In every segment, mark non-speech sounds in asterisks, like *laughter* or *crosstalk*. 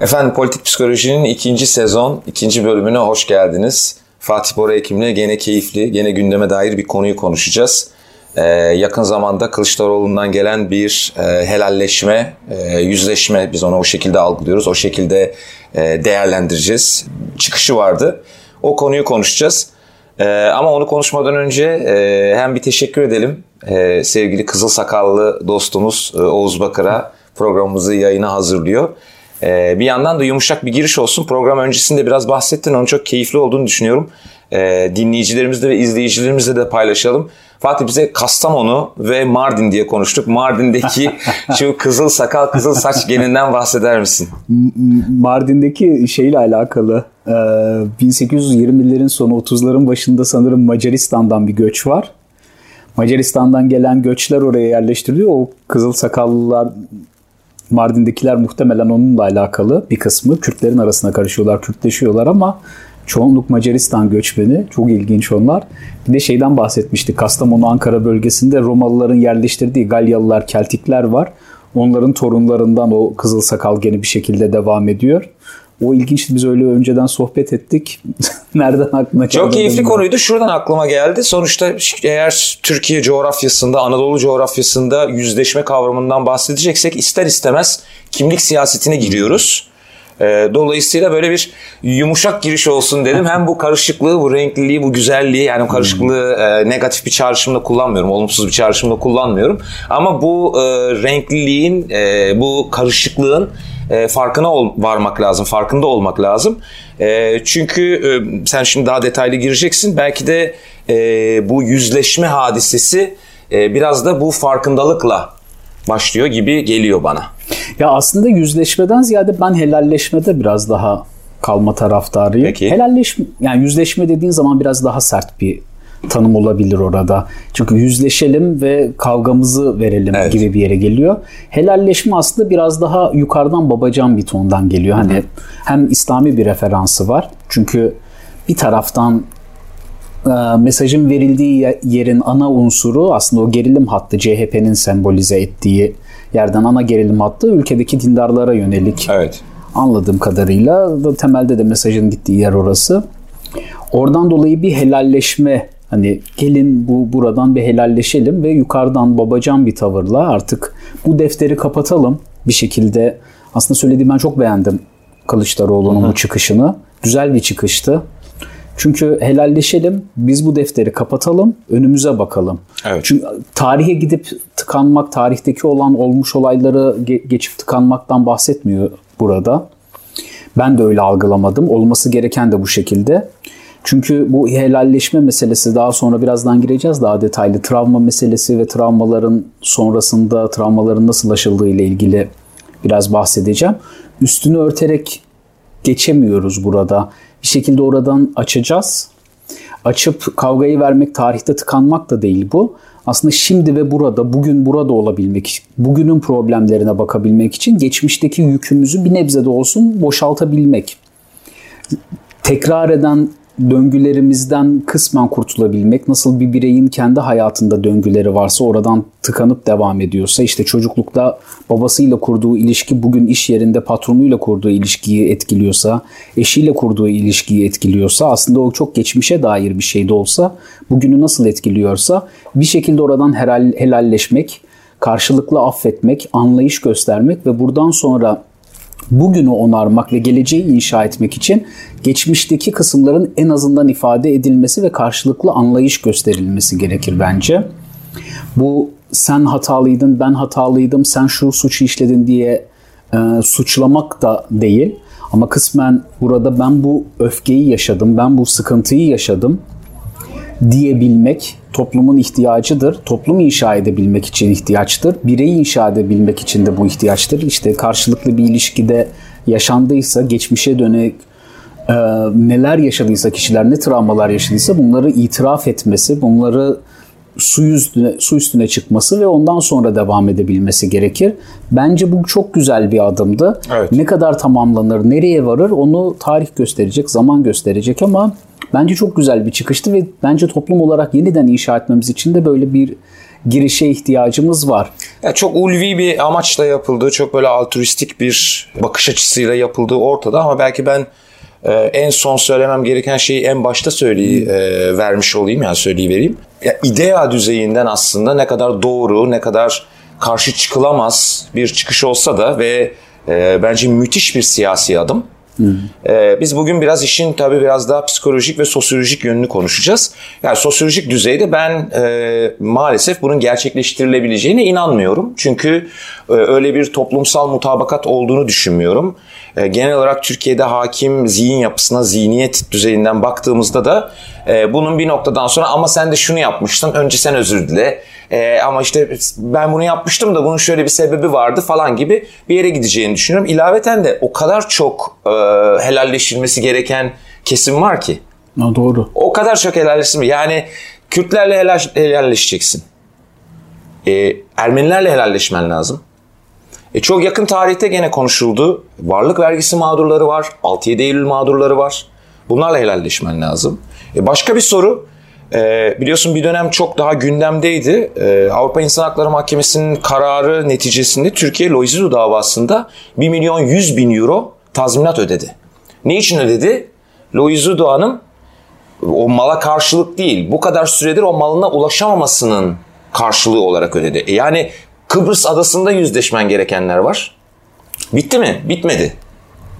Efendim Politik Psikoloji'nin ikinci sezon, ikinci bölümüne hoş geldiniz. Fatih Bora Ekim'le gene keyifli, gene gündeme dair bir konuyu konuşacağız. Ee, yakın zamanda Kılıçdaroğlu'ndan gelen bir e, helalleşme, e, yüzleşme biz onu o şekilde algılıyoruz. O şekilde e, değerlendireceğiz. Çıkışı vardı. O konuyu konuşacağız. E, ama onu konuşmadan önce e, hem bir teşekkür edelim e, sevgili Kızıl Sakallı dostumuz e, Oğuz Bakır'a programımızı yayına hazırlıyor. Ee, bir yandan da yumuşak bir giriş olsun. Program öncesinde biraz bahsettin. Onun çok keyifli olduğunu düşünüyorum. Ee, dinleyicilerimizle ve izleyicilerimizle de paylaşalım. Fatih bize Kastamonu ve Mardin diye konuştuk. Mardin'deki *laughs* şu kızıl sakal, kızıl saç geninden bahseder misin? Mardin'deki şeyle alakalı 1820'lerin sonu 30'ların başında sanırım Macaristan'dan bir göç var. Macaristan'dan gelen göçler oraya yerleştiriliyor. O kızıl sakallılar Mardin'dekiler muhtemelen onunla alakalı bir kısmı. Kürtlerin arasına karışıyorlar, Kürtleşiyorlar ama çoğunluk Macaristan göçmeni. Çok ilginç onlar. Bir de şeyden bahsetmiştik. Kastamonu Ankara bölgesinde Romalıların yerleştirdiği Galyalılar, Keltikler var. Onların torunlarından o kızıl sakal geni bir şekilde devam ediyor. O ilginçti. Biz öyle önceden sohbet ettik. *laughs* Nereden aklına geldi? Çok keyifli konuydu. Şuradan aklıma geldi. Sonuçta eğer Türkiye coğrafyasında, Anadolu coğrafyasında yüzleşme kavramından bahsedeceksek ister istemez kimlik siyasetine giriyoruz. Ee, dolayısıyla böyle bir yumuşak giriş olsun dedim. Hem bu karışıklığı, bu renkliliği, bu güzelliği yani karışıklığı e, negatif bir çağrışımda kullanmıyorum. Olumsuz bir çağrışımda kullanmıyorum. Ama bu e, renkliliğin, e, bu karışıklığın e, farkına ol, varmak lazım, farkında olmak lazım. E, çünkü e, sen şimdi daha detaylı gireceksin. Belki de e, bu yüzleşme hadisesi e, biraz da bu farkındalıkla başlıyor gibi geliyor bana. Ya aslında yüzleşmeden ziyade ben helalleşmede biraz daha kalma taraftarıyım. Peki. Helalleşme yani yüzleşme dediğin zaman biraz daha sert bir tanım olabilir orada. Çünkü yüzleşelim ve kavgamızı verelim evet. gibi bir yere geliyor. Helalleşme aslında biraz daha yukarıdan babacan bir tondan geliyor. Hani Hı. hem İslami bir referansı var. Çünkü bir taraftan e, mesajın verildiği yerin ana unsuru aslında o gerilim hattı CHP'nin sembolize ettiği yerden ana gerilim hattı ülkedeki dindarlara yönelik. Evet. Anladığım kadarıyla da temelde de mesajın gittiği yer orası. Oradan dolayı bir helalleşme Hani gelin bu buradan bir helalleşelim ve yukarıdan babacan bir tavırla artık bu defteri kapatalım bir şekilde. Aslında söylediğim ben çok beğendim Kılıçdaroğlu'nun bu çıkışını. Güzel bir çıkıştı. Çünkü helalleşelim, biz bu defteri kapatalım, önümüze bakalım. Evet. Çünkü tarihe gidip tıkanmak, tarihteki olan olmuş olayları geçip tıkanmaktan bahsetmiyor burada. Ben de öyle algılamadım. Olması gereken de bu şekilde. Çünkü bu helalleşme meselesi daha sonra birazdan gireceğiz daha detaylı. Travma meselesi ve travmaların sonrasında travmaların nasıl aşıldığı ile ilgili biraz bahsedeceğim. Üstünü örterek geçemiyoruz burada. Bir şekilde oradan açacağız. Açıp kavgayı vermek, tarihte tıkanmak da değil bu. Aslında şimdi ve burada, bugün burada olabilmek, bugünün problemlerine bakabilmek için geçmişteki yükümüzü bir nebze de olsun boşaltabilmek tekrar eden döngülerimizden kısmen kurtulabilmek, nasıl bir bireyin kendi hayatında döngüleri varsa oradan tıkanıp devam ediyorsa işte çocuklukta babasıyla kurduğu ilişki bugün iş yerinde patronuyla kurduğu ilişkiyi etkiliyorsa, eşiyle kurduğu ilişkiyi etkiliyorsa aslında o çok geçmişe dair bir şey de olsa bugünü nasıl etkiliyorsa bir şekilde oradan helal, helalleşmek, karşılıklı affetmek, anlayış göstermek ve buradan sonra bugünü onarmak ve geleceği inşa etmek için geçmişteki kısımların en azından ifade edilmesi ve karşılıklı anlayış gösterilmesi gerekir bence. Bu sen hatalıydın, ben hatalıydım, sen şu suçu işledin diye e, suçlamak da değil. Ama kısmen burada ben bu öfkeyi yaşadım, ben bu sıkıntıyı yaşadım diyebilmek toplumun ihtiyacıdır. Toplum inşa edebilmek için ihtiyaçtır. Bireyi inşa edebilmek için de bu ihtiyaçtır. İşte karşılıklı bir ilişkide yaşandıysa, geçmişe dönük e, neler yaşadıysa kişiler, ne travmalar yaşadıysa bunları itiraf etmesi, bunları su üstüne, su üstüne çıkması ve ondan sonra devam edebilmesi gerekir. Bence bu çok güzel bir adımdı. Evet. Ne kadar tamamlanır, nereye varır onu tarih gösterecek, zaman gösterecek ama Bence çok güzel bir çıkıştı ve bence toplum olarak yeniden inşa etmemiz için de böyle bir girişe ihtiyacımız var. Yani çok ulvi bir amaçla yapıldığı, çok böyle altruistik bir bakış açısıyla yapıldığı ortada ama belki ben e, en son söylemem gereken şeyi en başta söyleyi e, vermiş olayım yani söyleyivereyim. Ya idea düzeyinden aslında ne kadar doğru, ne kadar karşı çıkılamaz bir çıkış olsa da ve e, bence müthiş bir siyasi adım. Ee, biz bugün biraz işin tabii biraz daha psikolojik ve sosyolojik yönünü konuşacağız. Yani sosyolojik düzeyde ben e, maalesef bunun gerçekleştirilebileceğine inanmıyorum. Çünkü e, öyle bir toplumsal mutabakat olduğunu düşünmüyorum. E, genel olarak Türkiye'de hakim zihin yapısına, zihniyet düzeyinden baktığımızda da e, bunun bir noktadan sonra ama sen de şunu yapmıştın, önce sen özür dile. E, ama işte ben bunu yapmıştım da bunun şöyle bir sebebi vardı falan gibi bir yere gideceğini düşünüyorum. İlaveten de o kadar çok e, helalleşilmesi gereken kesim var ki. Ha, doğru. O kadar çok helalleşilmesi. Yani Kürtlerle helal, helalleşeceksin. E, Ermenilerle helalleşmen lazım. E, çok yakın tarihte gene konuşuldu. Varlık vergisi mağdurları var. 6-7 Eylül mağdurları var. Bunlarla helalleşmen lazım. E, başka bir soru. E, biliyorsun bir dönem çok daha gündemdeydi. E, Avrupa İnsan Hakları Mahkemesi'nin kararı neticesinde Türkiye Loizidu davasında 1 milyon 100 bin euro tazminat ödedi. Ne için ödedi? Loizidu Hanım o mala karşılık değil. Bu kadar süredir o malına ulaşamamasının karşılığı olarak ödedi. E yani Kıbrıs adasında yüzleşmen gerekenler var. Bitti mi? Bitmedi.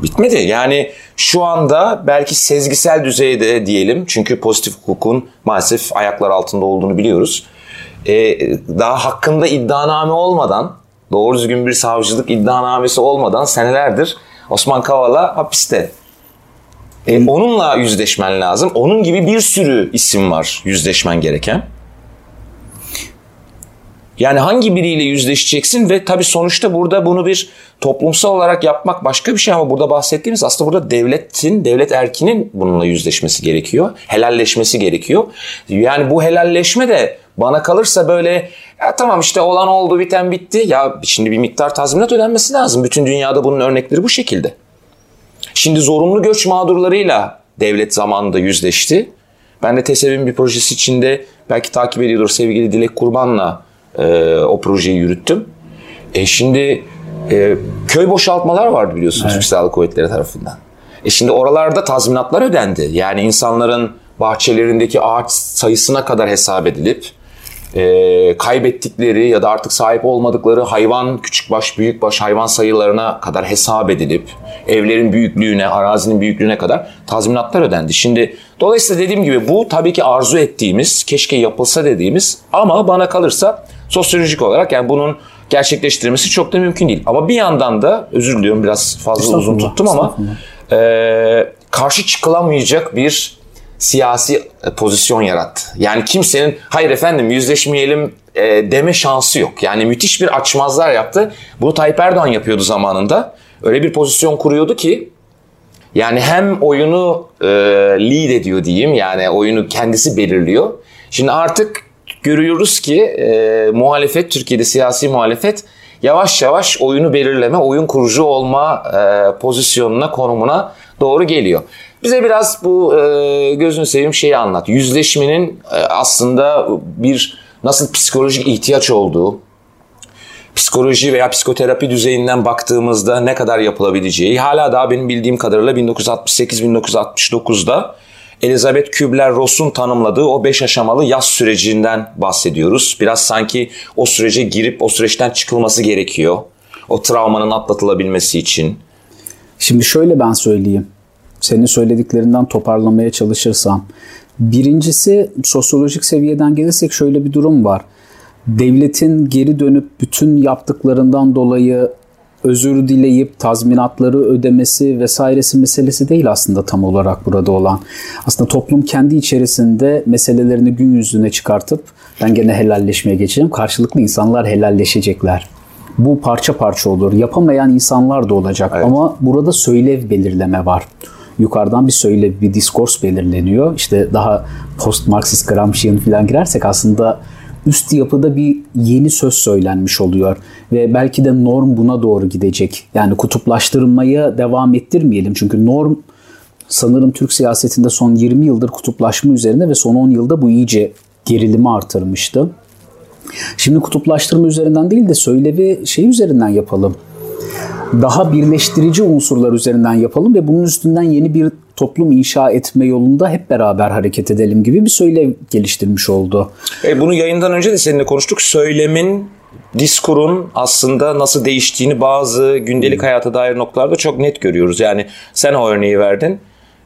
Bitmedi. Yani şu anda belki sezgisel düzeyde diyelim çünkü pozitif hukukun maalesef ayaklar altında olduğunu biliyoruz. Ee, daha hakkında iddianame olmadan, doğru düzgün bir savcılık iddianamesi olmadan senelerdir Osman Kavala hapiste. Ee, onunla yüzleşmen lazım. Onun gibi bir sürü isim var yüzleşmen gereken. Yani hangi biriyle yüzleşeceksin ve tabii sonuçta burada bunu bir toplumsal olarak yapmak başka bir şey ama burada bahsettiğimiz aslında burada devletin, devlet erkinin bununla yüzleşmesi gerekiyor. Helalleşmesi gerekiyor. Yani bu helalleşme de bana kalırsa böyle ya tamam işte olan oldu biten bitti. Ya şimdi bir miktar tazminat ödenmesi lazım. Bütün dünyada bunun örnekleri bu şekilde. Şimdi zorunlu göç mağdurlarıyla devlet zamanında yüzleşti. Ben de TESEV'in bir projesi içinde belki takip ediyordur sevgili Dilek Kurban'la e, o projeyi yürüttüm. E şimdi e, köy boşaltmalar vardı biliyorsunuz evet. Silahlı Kuvvetleri tarafından. E şimdi oralarda tazminatlar ödendi. Yani insanların bahçelerindeki ağaç sayısına kadar hesap edilip e, kaybettikleri ya da artık sahip olmadıkları hayvan küçükbaş büyükbaş hayvan sayılarına kadar hesap edilip evlerin büyüklüğüne arazinin büyüklüğüne kadar tazminatlar ödendi. Şimdi dolayısıyla dediğim gibi bu tabii ki arzu ettiğimiz keşke yapılsa dediğimiz ama bana kalırsa sosyolojik olarak yani bunun gerçekleştirilmesi çok da mümkün değil. Ama bir yandan da özür diliyorum biraz fazla uzun tuttum ama e, karşı çıkılamayacak bir siyasi e, pozisyon yarattı. Yani kimsenin hayır efendim yüzleşmeyelim e, deme şansı yok. Yani müthiş bir açmazlar yaptı. Bunu Tayyip Erdoğan yapıyordu zamanında. Öyle bir pozisyon kuruyordu ki yani hem oyunu e, lead ediyor diyeyim yani oyunu kendisi belirliyor. Şimdi artık görüyoruz ki e, muhalefet Türkiye'de siyasi muhalefet yavaş yavaş oyunu belirleme, oyun kurucu olma e, pozisyonuna, konumuna doğru geliyor. Bize biraz bu e, gözünü seveyim şeyi anlat. Yüzleşmenin e, aslında bir nasıl psikolojik ihtiyaç olduğu, psikoloji veya psikoterapi düzeyinden baktığımızda ne kadar yapılabileceği hala daha benim bildiğim kadarıyla 1968-1969'da Elizabeth Kübler-Ross'un tanımladığı o beş aşamalı yaz sürecinden bahsediyoruz. Biraz sanki o sürece girip o süreçten çıkılması gerekiyor. O travmanın atlatılabilmesi için. Şimdi şöyle ben söyleyeyim. Senin söylediklerinden toparlamaya çalışırsam. Birincisi sosyolojik seviyeden gelirsek şöyle bir durum var. Devletin geri dönüp bütün yaptıklarından dolayı özür dileyip tazminatları ödemesi vesairesi meselesi değil aslında tam olarak burada olan. Aslında toplum kendi içerisinde meselelerini gün yüzüne çıkartıp ben gene helalleşmeye geçeceğim. Karşılıklı insanlar helalleşecekler. Bu parça parça olur. Yapamayan insanlar da olacak evet. ama burada söylev belirleme var yukarıdan bir söylev, bir diskors belirleniyor. İşte daha post Marksist Gramsci'nin falan girersek aslında üst yapıda bir yeni söz söylenmiş oluyor ve belki de norm buna doğru gidecek. Yani kutuplaştırmaya devam ettirmeyelim çünkü norm sanırım Türk siyasetinde son 20 yıldır kutuplaşma üzerine ve son 10 yılda bu iyice gerilimi artırmıştı. Şimdi kutuplaştırma üzerinden değil de söylevi şey üzerinden yapalım. Daha birleştirici unsurlar üzerinden yapalım ve bunun üstünden yeni bir toplum inşa etme yolunda hep beraber hareket edelim gibi bir söylev geliştirmiş oldu. E, bunu yayından önce de seninle konuştuk. Söylemin diskurun aslında nasıl değiştiğini bazı gündelik hayata dair noktalarda çok net görüyoruz. Yani sen o örneği verdin.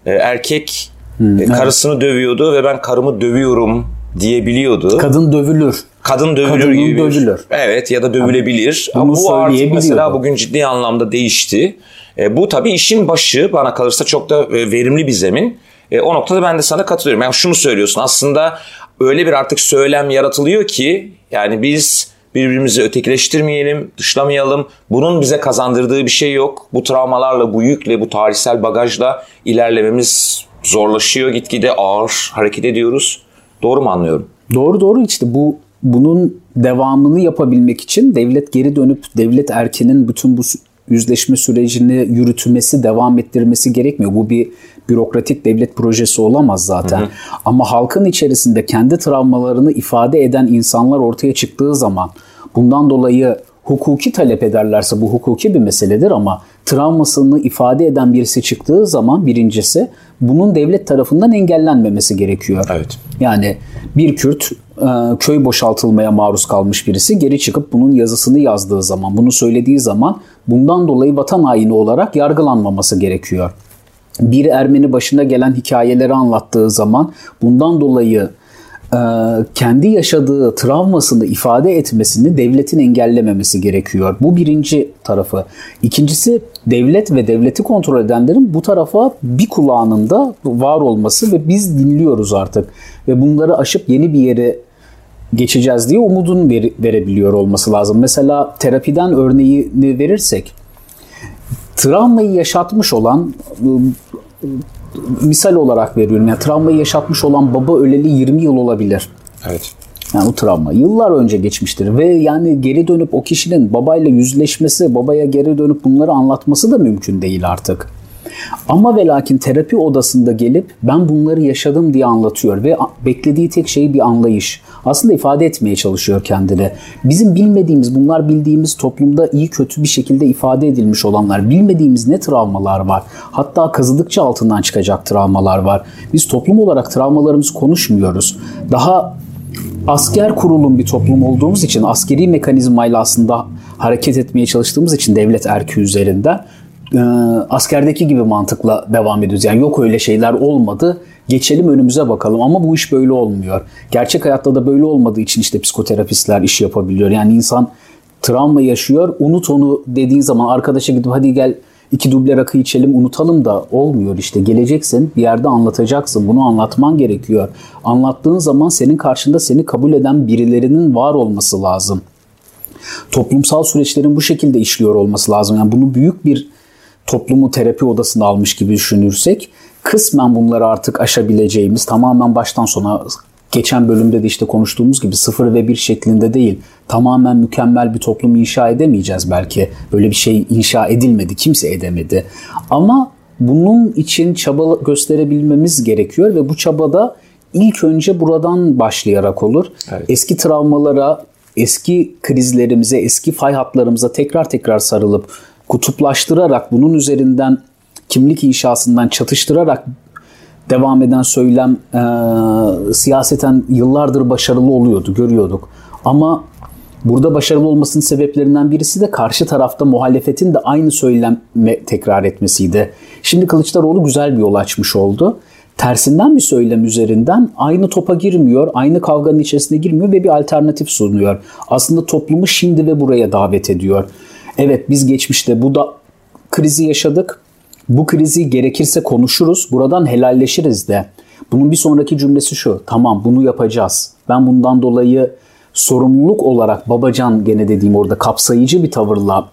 E, erkek hmm, e, karısını evet. dövüyordu ve ben karımı dövüyorum diyebiliyordu. Kadın dövülür. Kadın dövülür Kadının gibi. dövülür. Evet ya da dövülebilir. Bunu Ama bu artık mesela bugün ciddi anlamda değişti. E, bu tabii işin başı bana kalırsa çok da e, verimli bir zemin. E, o noktada ben de sana katılıyorum. Yani şunu söylüyorsun aslında öyle bir artık söylem yaratılıyor ki yani biz birbirimizi ötekileştirmeyelim, dışlamayalım. Bunun bize kazandırdığı bir şey yok. Bu travmalarla, bu yükle, bu tarihsel bagajla ilerlememiz zorlaşıyor. Gitgide ağır hareket ediyoruz. Doğru mu anlıyorum? Doğru doğru işte bu bunun devamını yapabilmek için devlet geri dönüp devlet erkenin bütün bu yüzleşme sürecini yürütmesi, devam ettirmesi gerekmiyor. Bu bir bürokratik devlet projesi olamaz zaten. Hı hı. Ama halkın içerisinde kendi travmalarını ifade eden insanlar ortaya çıktığı zaman bundan dolayı hukuki talep ederlerse bu hukuki bir meseledir ama travmasını ifade eden birisi çıktığı zaman birincisi bunun devlet tarafından engellenmemesi gerekiyor. Evet. Yani bir Kürt köy boşaltılmaya maruz kalmış birisi geri çıkıp bunun yazısını yazdığı zaman, bunu söylediği zaman bundan dolayı vatan haini olarak yargılanmaması gerekiyor. Bir Ermeni başına gelen hikayeleri anlattığı zaman bundan dolayı e, kendi yaşadığı travmasını ifade etmesini devletin engellememesi gerekiyor. Bu birinci tarafı. İkincisi devlet ve devleti kontrol edenlerin bu tarafa bir kulağının da var olması ve biz dinliyoruz artık. Ve bunları aşıp yeni bir yere geçeceğiz diye umudun ver, verebiliyor olması lazım. Mesela terapiden örneğini verirsek travmayı yaşatmış olan misal olarak veriyorum. Yani travmayı yaşatmış olan baba öleli 20 yıl olabilir. Evet. Yani o travma yıllar önce geçmiştir ve yani geri dönüp o kişinin babayla yüzleşmesi, babaya geri dönüp bunları anlatması da mümkün değil artık. Ama ve lakin terapi odasında gelip ben bunları yaşadım diye anlatıyor ve beklediği tek şey bir anlayış. Aslında ifade etmeye çalışıyor kendine. Bizim bilmediğimiz, bunlar bildiğimiz toplumda iyi kötü bir şekilde ifade edilmiş olanlar. Bilmediğimiz ne travmalar var. Hatta kazıdıkça altından çıkacak travmalar var. Biz toplum olarak travmalarımızı konuşmuyoruz. Daha asker kurulum bir toplum olduğumuz için askeri mekanizmayla aslında hareket etmeye çalıştığımız için devlet erki üzerinde e, askerdeki gibi mantıkla devam ediyoruz. Yani yok öyle şeyler olmadı. Geçelim önümüze bakalım ama bu iş böyle olmuyor. Gerçek hayatta da böyle olmadığı için işte psikoterapistler iş yapabiliyor. Yani insan travma yaşıyor. Unut onu dediği zaman arkadaşa gidip hadi gel iki duble rakı içelim unutalım da olmuyor işte. Geleceksin bir yerde anlatacaksın. Bunu anlatman gerekiyor. Anlattığın zaman senin karşında seni kabul eden birilerinin var olması lazım. Toplumsal süreçlerin bu şekilde işliyor olması lazım. Yani bunu büyük bir toplumu terapi odasına almış gibi düşünürsek kısmen bunları artık aşabileceğimiz tamamen baştan sona geçen bölümde de işte konuştuğumuz gibi sıfır ve bir şeklinde değil tamamen mükemmel bir toplum inşa edemeyeceğiz belki. Böyle bir şey inşa edilmedi, kimse edemedi. Ama bunun için çaba gösterebilmemiz gerekiyor ve bu çabada ilk önce buradan başlayarak olur. Evet. Eski travmalara, eski krizlerimize, eski fay hatlarımıza tekrar tekrar sarılıp kutuplaştırarak bunun üzerinden kimlik inşasından çatıştırarak devam eden söylem e, siyaseten yıllardır başarılı oluyordu, görüyorduk. Ama burada başarılı olmasının sebeplerinden birisi de karşı tarafta muhalefetin de aynı söyleme tekrar etmesiydi. Şimdi Kılıçdaroğlu güzel bir yol açmış oldu. Tersinden bir söylem üzerinden aynı topa girmiyor, aynı kavganın içerisine girmiyor ve bir alternatif sunuyor. Aslında toplumu şimdi ve buraya davet ediyor. Evet biz geçmişte bu da krizi yaşadık. Bu krizi gerekirse konuşuruz. Buradan helalleşiriz de. Bunun bir sonraki cümlesi şu. Tamam bunu yapacağız. Ben bundan dolayı sorumluluk olarak babacan gene dediğim orada kapsayıcı bir tavırla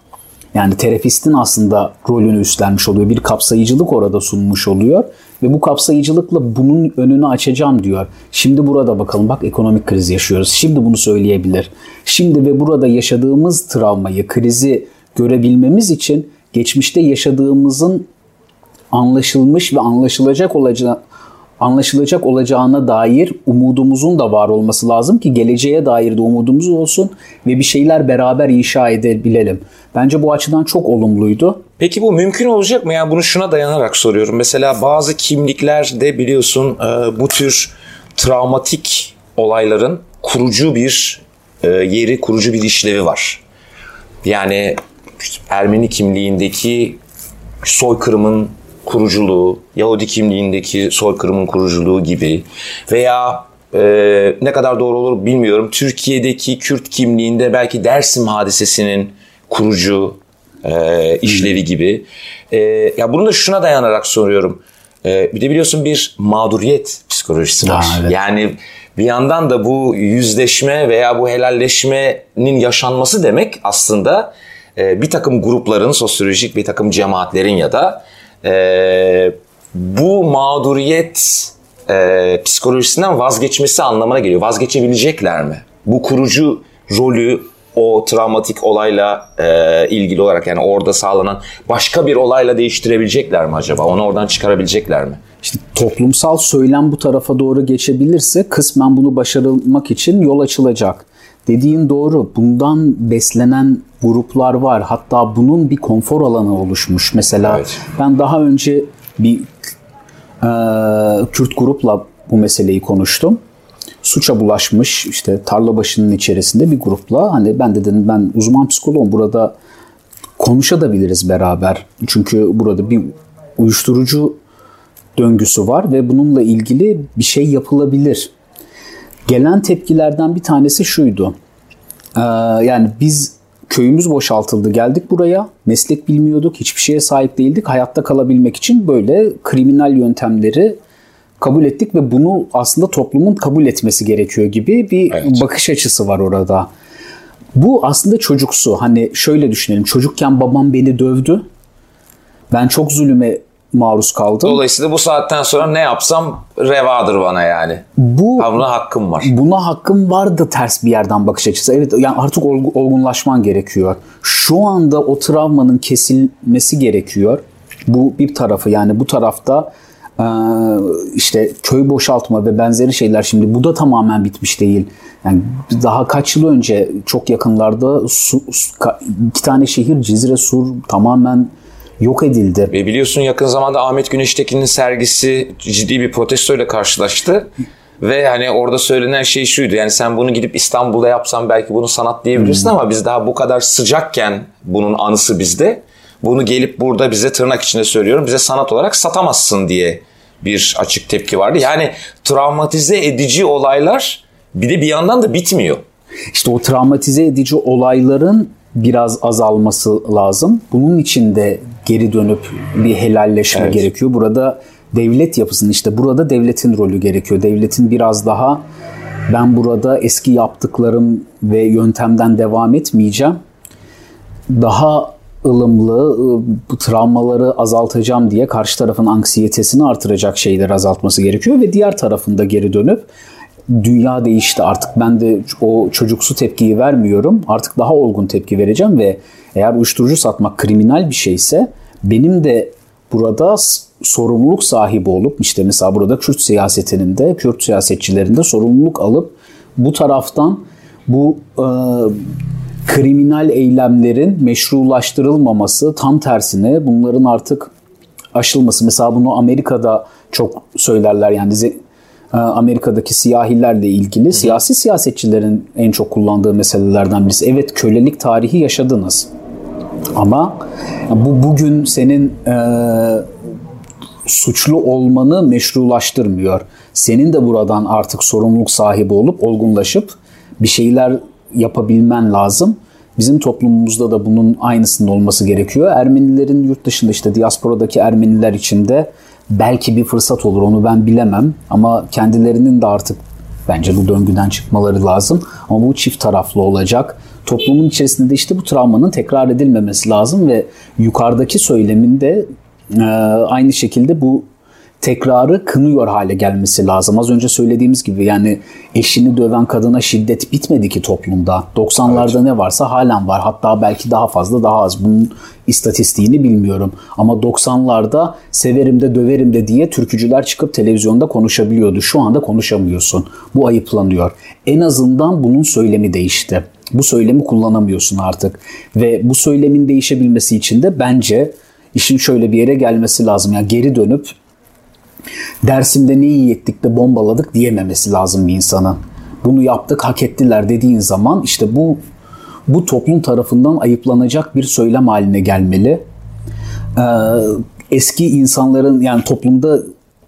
yani terapistin aslında rolünü üstlenmiş oluyor. Bir kapsayıcılık orada sunmuş oluyor. Ve bu kapsayıcılıkla bunun önünü açacağım diyor. Şimdi burada bakalım bak ekonomik kriz yaşıyoruz. Şimdi bunu söyleyebilir. Şimdi ve burada yaşadığımız travmayı, krizi görebilmemiz için geçmişte yaşadığımızın anlaşılmış ve anlaşılacak olacağı anlaşılacak olacağına dair umudumuzun da var olması lazım ki geleceğe dair de umudumuz olsun ve bir şeyler beraber inşa edebilelim. Bence bu açıdan çok olumluydu. Peki bu mümkün olacak mı? Yani bunu şuna dayanarak soruyorum. Mesela bazı kimliklerde biliyorsun e, bu tür travmatik olayların kurucu bir e, yeri, kurucu bir işlevi var. Yani Ermeni kimliğindeki soykırımın kuruculuğu, Yahudi kimliğindeki soykırımın kuruculuğu gibi veya e, ne kadar doğru olur bilmiyorum. Türkiye'deki Kürt kimliğinde belki Dersim hadisesinin kurucu e, işlevi gibi. E, ya bunu da şuna dayanarak soruyorum. E, bir de biliyorsun bir mağduriyet psikolojisi var. Ha, evet. Yani bir yandan da bu yüzleşme veya bu helalleşmenin yaşanması demek aslında e, bir takım grupların, sosyolojik bir takım cemaatlerin ya da e, bu mağduriyet e, psikolojisinden vazgeçmesi anlamına geliyor. Vazgeçebilecekler mi? Bu kurucu rolü o travmatik olayla e, ilgili olarak yani orada sağlanan başka bir olayla değiştirebilecekler mi acaba? Onu oradan çıkarabilecekler mi? İşte toplumsal söylem bu tarafa doğru geçebilirse kısmen bunu başarılmak için yol açılacak. Dediğin doğru. Bundan beslenen gruplar var. Hatta bunun bir konfor alanı oluşmuş. Mesela evet. ben daha önce bir e, Kürt grupla bu meseleyi konuştum. Suça bulaşmış işte tarla başının içerisinde bir grupla hani ben de dedim ben uzman psikoloğum burada konuşabiliriz beraber. Çünkü burada bir uyuşturucu döngüsü var ve bununla ilgili bir şey yapılabilir. Gelen tepkilerden bir tanesi şuydu. Ee, yani biz köyümüz boşaltıldı geldik buraya. Meslek bilmiyorduk, hiçbir şeye sahip değildik. Hayatta kalabilmek için böyle kriminal yöntemleri kabul ettik ve bunu aslında toplumun kabul etmesi gerekiyor gibi bir evet. bakış açısı var orada. Bu aslında çocuksu. Hani şöyle düşünelim. Çocukken babam beni dövdü. Ben çok zulüme maruz kaldım. Dolayısıyla bu saatten sonra ne yapsam revadır bana yani. Bu ha, buna hakkım var. Buna hakkım var da ters bir yerden bakış açısı. Evet yani artık olgunlaşman gerekiyor. Şu anda o travmanın kesilmesi gerekiyor. Bu bir tarafı yani bu tarafta işte köy boşaltma ve benzeri şeyler şimdi bu da tamamen bitmiş değil. Yani daha kaç yıl önce çok yakınlarda su, iki tane şehir Cizre Sur tamamen yok edildi. Ve biliyorsun yakın zamanda Ahmet Güneştekin'in sergisi ciddi bir protestoyla karşılaştı. Ve hani orada söylenen şey şuydu. Yani sen bunu gidip İstanbul'da yapsan belki bunu sanat diyebilirsin hmm. ama biz daha bu kadar sıcakken bunun anısı bizde. Bunu gelip burada bize tırnak içinde söylüyorum bize sanat olarak satamazsın diye bir açık tepki vardı. Yani travmatize edici olaylar bir de bir yandan da bitmiyor. İşte o travmatize edici olayların biraz azalması lazım. Bunun için de geri dönüp bir helalleşme evet. gerekiyor. Burada devlet yapısının işte burada devletin rolü gerekiyor. Devletin biraz daha ben burada eski yaptıklarım ve yöntemden devam etmeyeceğim. Daha ılımlı, bu travmaları azaltacağım diye karşı tarafın anksiyetesini artıracak şeyleri azaltması gerekiyor ve diğer tarafında geri dönüp dünya değişti. Artık ben de o çocuksu tepkiyi vermiyorum. Artık daha olgun tepki vereceğim ve eğer uyuşturucu satmak kriminal bir şeyse benim de burada sorumluluk sahibi olup işte mesela burada Kürt siyasetinin de Kürt siyasetçilerinde sorumluluk alıp bu taraftan bu e, kriminal eylemlerin meşrulaştırılmaması tam tersine bunların artık aşılması. Mesela bunu Amerika'da çok söylerler. Yani Amerika'daki siyahilerle ilgili Hı. siyasi siyasetçilerin en çok kullandığı meselelerden birisi. Evet kölelik tarihi yaşadınız. Ama bu bugün senin e, suçlu olmanı meşrulaştırmıyor. Senin de buradan artık sorumluluk sahibi olup olgunlaşıp bir şeyler yapabilmen lazım. Bizim toplumumuzda da bunun aynısının olması gerekiyor. Ermenilerin yurt dışında işte diasporadaki Ermeniler için de belki bir fırsat olur onu ben bilemem. Ama kendilerinin de artık bence bu döngüden çıkmaları lazım. Ama bu çift taraflı olacak. Toplumun içerisinde de işte bu travmanın tekrar edilmemesi lazım ve yukarıdaki söylemin de e, aynı şekilde bu tekrarı kınıyor hale gelmesi lazım. Az önce söylediğimiz gibi yani eşini döven kadına şiddet bitmedi ki toplumda. 90'larda evet. ne varsa halen var. Hatta belki daha fazla daha az. Bunun istatistiğini bilmiyorum. Ama 90'larda severim de döverim de diye türkücüler çıkıp televizyonda konuşabiliyordu. Şu anda konuşamıyorsun. Bu ayıplanıyor. En azından bunun söylemi değişti. Bu söylemi kullanamıyorsun artık. Ve bu söylemin değişebilmesi için de bence işin şöyle bir yere gelmesi lazım. Yani geri dönüp Dersim'de ne iyi ettik de bombaladık diyememesi lazım bir insanın. Bunu yaptık, hak ettiler dediğin zaman işte bu bu toplum tarafından ayıplanacak bir söylem haline gelmeli. Ee, eski insanların yani toplumda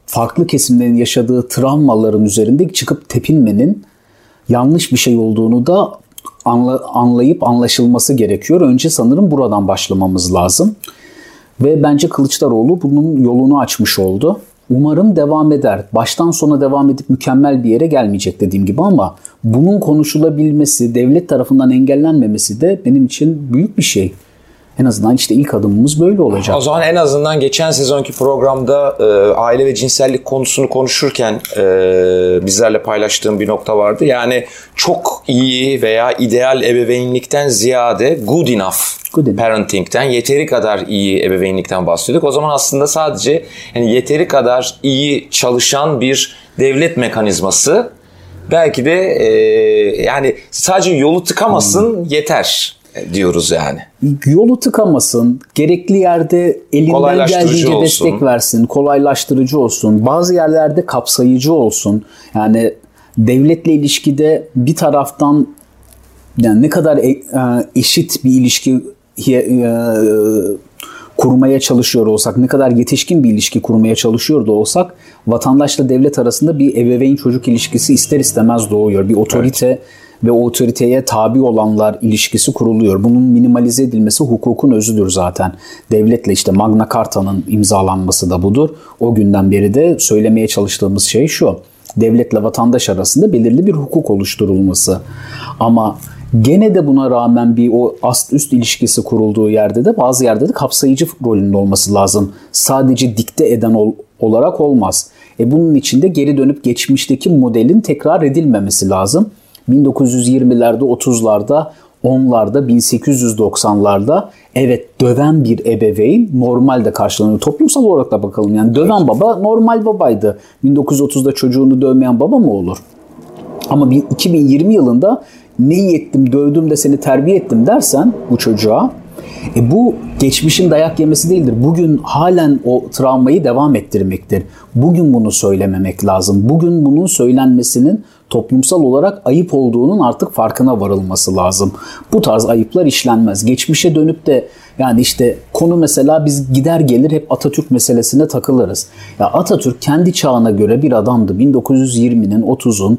farklı kesimlerin yaşadığı travmaların üzerinde çıkıp tepinmenin yanlış bir şey olduğunu da anla, anlayıp anlaşılması gerekiyor. Önce sanırım buradan başlamamız lazım. Ve bence Kılıçdaroğlu bunun yolunu açmış oldu. Umarım devam eder. Baştan sona devam edip mükemmel bir yere gelmeyecek dediğim gibi ama bunun konuşulabilmesi, devlet tarafından engellenmemesi de benim için büyük bir şey. En azından işte ilk adımımız böyle olacak. O zaman en azından geçen sezonki programda e, aile ve cinsellik konusunu konuşurken e, bizlerle paylaştığım bir nokta vardı. Yani çok iyi veya ideal ebeveynlikten ziyade good enough, good enough. parenting'ten yeteri kadar iyi ebeveynlikten bahsediyorduk. O zaman aslında sadece yani yeteri kadar iyi çalışan bir devlet mekanizması belki de e, yani sadece yolu tıkamasın hmm. yeter diyoruz yani. Yolu tıkamasın, gerekli yerde elinden geldiğince olsun. destek versin, kolaylaştırıcı olsun, bazı yerlerde kapsayıcı olsun. Yani devletle ilişkide bir taraftan yani ne kadar e, e, eşit bir ilişki e, kurmaya çalışıyor olsak, ne kadar yetişkin bir ilişki kurmaya çalışıyor da olsak vatandaşla devlet arasında bir ebeveyn çocuk ilişkisi ister istemez doğuyor. Bir otorite evet ve otoriteye tabi olanlar ilişkisi kuruluyor. Bunun minimalize edilmesi hukukun özüdür zaten. Devletle işte Magna Carta'nın imzalanması da budur. O günden beri de söylemeye çalıştığımız şey şu. Devletle vatandaş arasında belirli bir hukuk oluşturulması. Ama gene de buna rağmen bir o ast üst ilişkisi kurulduğu yerde de bazı yerde de kapsayıcı rolünde olması lazım. Sadece dikte eden ol, olarak olmaz. E bunun içinde geri dönüp geçmişteki modelin tekrar edilmemesi lazım. 1920'lerde, 30'larda, 10'larda, 1890'larda evet döven bir ebeveyn normalde karşılanıyor. Toplumsal olarak da bakalım yani döven baba normal babaydı. 1930'da çocuğunu dövmeyen baba mı olur? Ama 2020 yılında neyi ettim, dövdüm de seni terbiye ettim dersen bu çocuğa e bu geçmişin dayak yemesi değildir. Bugün halen o travmayı devam ettirmektir. Bugün bunu söylememek lazım. Bugün bunun söylenmesinin toplumsal olarak ayıp olduğunun artık farkına varılması lazım. Bu tarz ayıplar işlenmez. Geçmişe dönüp de yani işte konu mesela biz gider gelir hep Atatürk meselesine takılırız. Ya Atatürk kendi çağına göre bir adamdı. 1920'nin 30'un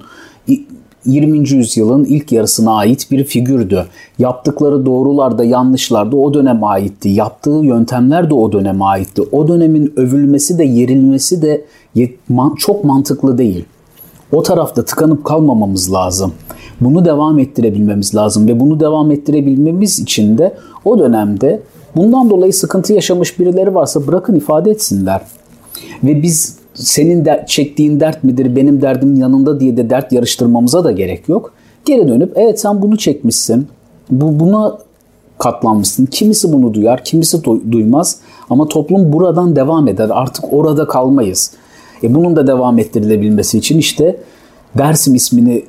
20. yüzyılın ilk yarısına ait bir figürdü. Yaptıkları doğrular da yanlışlar da o döneme aitti. Yaptığı yöntemler de o döneme aitti. O dönemin övülmesi de yerilmesi de çok mantıklı değil. O tarafta tıkanıp kalmamamız lazım. Bunu devam ettirebilmemiz lazım ve bunu devam ettirebilmemiz için de o dönemde bundan dolayı sıkıntı yaşamış birileri varsa bırakın ifade etsinler. Ve biz senin de, çektiğin dert midir benim derdim yanında diye de dert yarıştırmamıza da gerek yok. Geri dönüp evet sen bunu çekmişsin. Bu buna katlanmışsın. Kimisi bunu duyar, kimisi duymaz. Ama toplum buradan devam eder. Artık orada kalmayız. E bunun da devam ettirilebilmesi için işte Dersim ismini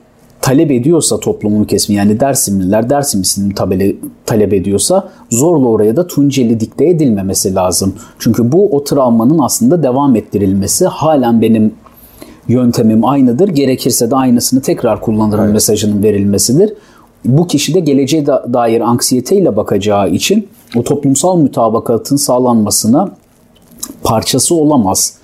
talep ediyorsa toplumun kesimi yani Dersimliler Dersim ismini tabele, talep ediyorsa zorla oraya da Tunceli dikte edilmemesi lazım. Çünkü bu o travmanın aslında devam ettirilmesi halen benim yöntemim aynıdır. Gerekirse de aynısını tekrar kullanırım evet. mesajının verilmesidir. Bu kişi de geleceğe dair anksiyeteyle bakacağı için o toplumsal mütabakatın sağlanmasına parçası olamaz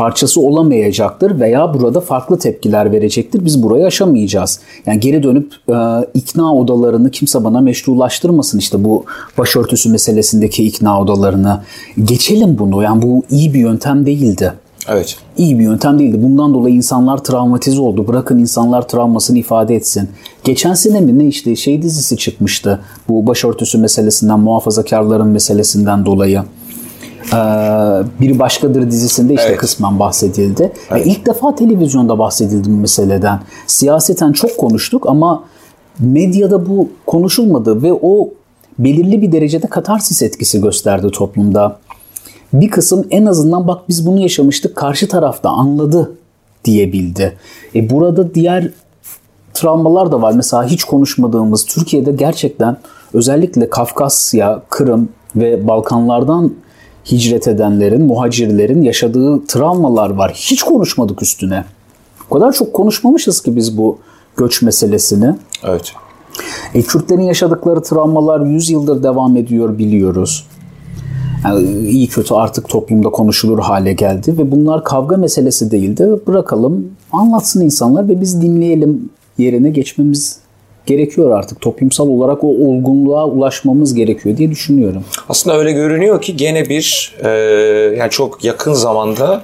parçası olamayacaktır veya burada farklı tepkiler verecektir. Biz burayı aşamayacağız. Yani geri dönüp e, ikna odalarını kimse bana meşrulaştırmasın işte bu başörtüsü meselesindeki ikna odalarını. Geçelim bunu. Yani bu iyi bir yöntem değildi. Evet. İyi bir yöntem değildi. Bundan dolayı insanlar travmatize oldu. Bırakın insanlar travmasını ifade etsin. Geçen sene mi ne işte şey dizisi çıkmıştı. Bu başörtüsü meselesinden, muhafazakarların meselesinden dolayı. Bir Başkadır dizisinde işte evet. kısmen bahsedildi. Evet. Ve ilk defa televizyonda bahsedildi bu meseleden. Siyaseten çok konuştuk ama medyada bu konuşulmadı ve o belirli bir derecede katarsis etkisi gösterdi toplumda. Bir kısım en azından bak biz bunu yaşamıştık karşı tarafta anladı diyebildi. E burada diğer travmalar da var. Mesela hiç konuşmadığımız Türkiye'de gerçekten özellikle Kafkasya, Kırım ve Balkanlardan hicret edenlerin, muhacirlerin yaşadığı travmalar var. Hiç konuşmadık üstüne. O kadar çok konuşmamışız ki biz bu göç meselesini. Evet. E, Kürtlerin yaşadıkları travmalar 100 yıldır devam ediyor biliyoruz. Yani iyi kötü artık toplumda konuşulur hale geldi ve bunlar kavga meselesi değildi. Bırakalım anlatsın insanlar ve biz dinleyelim yerine geçmemiz gerekiyor artık. Toplumsal olarak o olgunluğa ulaşmamız gerekiyor diye düşünüyorum. Aslında öyle görünüyor ki gene bir e, yani çok yakın zamanda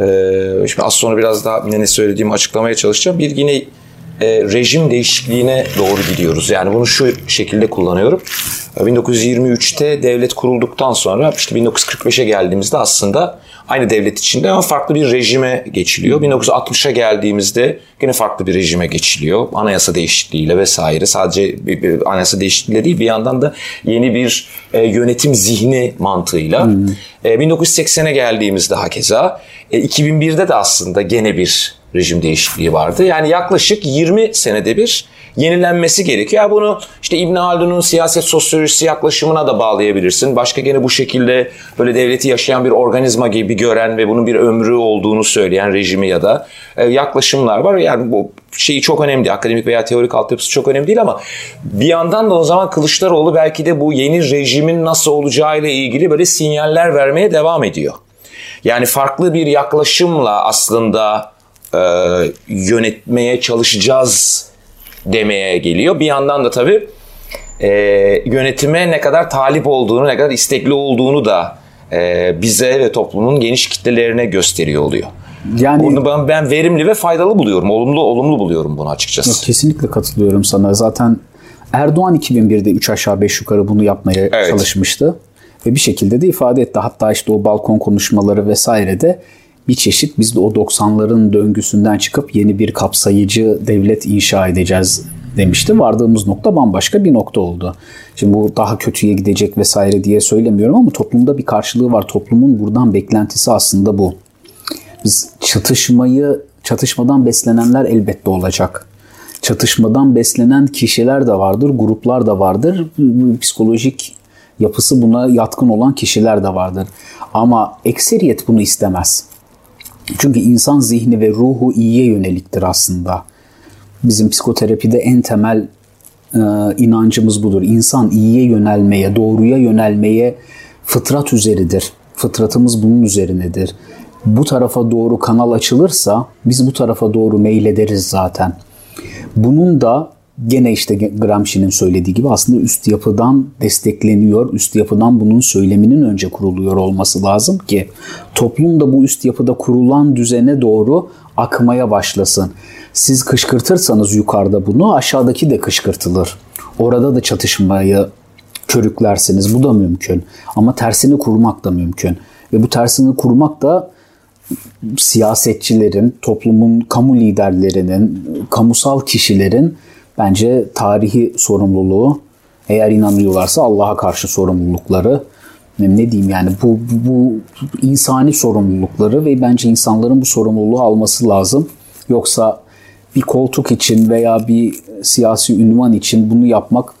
e, şimdi az sonra biraz daha ne söylediğimi açıklamaya çalışacağım. Bir yine e, rejim değişikliğine doğru gidiyoruz. Yani bunu şu şekilde kullanıyorum. 1923'te devlet kurulduktan sonra işte 1945'e geldiğimizde aslında aynı devlet içinde ama farklı bir rejime geçiliyor. 1960'a geldiğimizde yine farklı bir rejime geçiliyor. Anayasa değişikliğiyle vesaire. Sadece bir, bir anayasa değişikliğiyle değil bir yandan da yeni bir e, yönetim zihni mantığıyla. Hmm. E, 1980'e geldiğimizde hakeza e, 2001'de de aslında gene bir rejim değişikliği vardı. Yani yaklaşık 20 senede bir yenilenmesi gerekiyor. Bunu işte İbn Haldun'un siyaset sosyolojisi yaklaşımına da bağlayabilirsin. Başka gene bu şekilde böyle devleti yaşayan bir organizma gibi gören ve bunun bir ömrü olduğunu söyleyen rejimi ya da e, yaklaşımlar var. Yani bu şeyi çok önemli. Akademik veya teorik altyapısı çok önemli değil ama bir yandan da o zaman Kılıçdaroğlu belki de bu yeni rejimin nasıl olacağı ile ilgili böyle sinyaller vermeye devam ediyor. Yani farklı bir yaklaşımla aslında e, yönetmeye çalışacağız demeye geliyor. Bir yandan da tabii e, yönetime ne kadar talip olduğunu, ne kadar istekli olduğunu da e, bize ve toplumun geniş kitlelerine gösteriyor oluyor. Yani bunu ben, ben verimli ve faydalı buluyorum. Olumlu olumlu buluyorum bunu açıkçası. Kesinlikle katılıyorum sana. Zaten Erdoğan 2001'de 3 aşağı 5 yukarı bunu yapmaya evet. çalışmıştı. Ve bir şekilde de ifade etti. Hatta işte o balkon konuşmaları vesaire de bir çeşit biz de o 90'ların döngüsünden çıkıp yeni bir kapsayıcı devlet inşa edeceğiz demişti. Vardığımız nokta bambaşka bir nokta oldu. Şimdi bu daha kötüye gidecek vesaire diye söylemiyorum ama toplumda bir karşılığı var. Toplumun buradan beklentisi aslında bu. Biz çatışmayı, çatışmadan beslenenler elbette olacak. Çatışmadan beslenen kişiler de vardır, gruplar da vardır. Psikolojik yapısı buna yatkın olan kişiler de vardır. Ama ekseriyet bunu istemez. Çünkü insan zihni ve ruhu iyiye yöneliktir aslında. Bizim psikoterapide en temel e, inancımız budur. İnsan iyiye yönelmeye, doğruya yönelmeye fıtrat üzeridir. Fıtratımız bunun üzerinedir. Bu tarafa doğru kanal açılırsa biz bu tarafa doğru meylederiz zaten. Bunun da gene işte Gramsci'nin söylediği gibi aslında üst yapıdan destekleniyor. Üst yapıdan bunun söyleminin önce kuruluyor olması lazım ki toplum da bu üst yapıda kurulan düzene doğru akmaya başlasın. Siz kışkırtırsanız yukarıda bunu aşağıdaki de kışkırtılır. Orada da çatışmayı körüklersiniz. Bu da mümkün. Ama tersini kurmak da mümkün. Ve bu tersini kurmak da siyasetçilerin, toplumun kamu liderlerinin, kamusal kişilerin bence tarihi sorumluluğu eğer inanıyorlarsa Allah'a karşı sorumlulukları ne diyeyim yani bu, bu insani sorumlulukları ve bence insanların bu sorumluluğu alması lazım. Yoksa bir koltuk için veya bir siyasi ünvan için bunu yapmak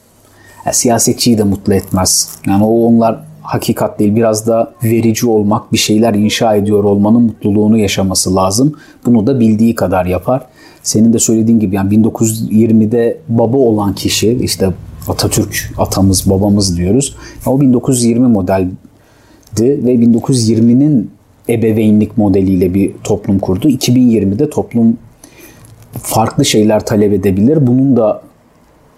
yani siyasetçiyi de mutlu etmez. Yani o onlar hakikat değil biraz da verici olmak, bir şeyler inşa ediyor olmanın mutluluğunu yaşaması lazım. Bunu da bildiği kadar yapar senin de söylediğin gibi yani 1920'de baba olan kişi işte Atatürk atamız babamız diyoruz. O 1920 modeldi ve 1920'nin ebeveynlik modeliyle bir toplum kurdu. 2020'de toplum farklı şeyler talep edebilir. Bunun da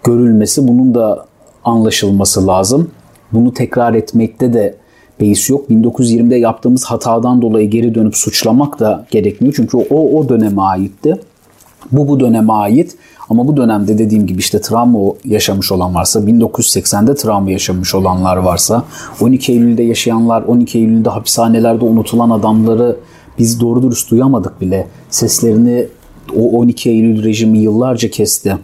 görülmesi, bunun da anlaşılması lazım. Bunu tekrar etmekte de beis yok. 1920'de yaptığımız hatadan dolayı geri dönüp suçlamak da gerekmiyor. Çünkü o o döneme aitti. Bu bu döneme ait Ama bu dönemde dediğim gibi işte travma yaşamış olan varsa, 1980'de travma yaşamış olanlar varsa, 12 Eylül'de yaşayanlar, 12 Eylül'de hapishanelerde unutulan adamları biz doğru dürüst duyamadık bile. Seslerini o 12 Eylül rejimi yıllarca kesti.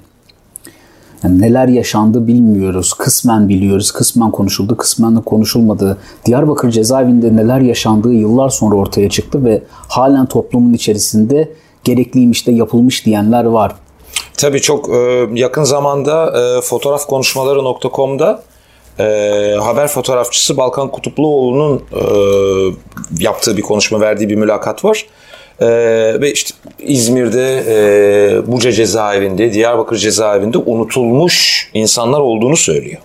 Yani neler yaşandı bilmiyoruz. Kısmen biliyoruz, kısmen konuşuldu, kısmen de konuşulmadı. Diyarbakır cezaevinde neler yaşandığı yıllar sonra ortaya çıktı ve halen toplumun içerisinde gerekliymiş de yapılmış diyenler var. Tabii çok e, yakın zamanda e, fotoğrafkonuşmaları.com'da e, haber fotoğrafçısı Balkan Kutupluoğlu'nun yaptığı bir konuşma, verdiği bir mülakat var. Ee, ve işte İzmir'de, e, Buca cezaevinde, Diyarbakır cezaevinde unutulmuş insanlar olduğunu söylüyor.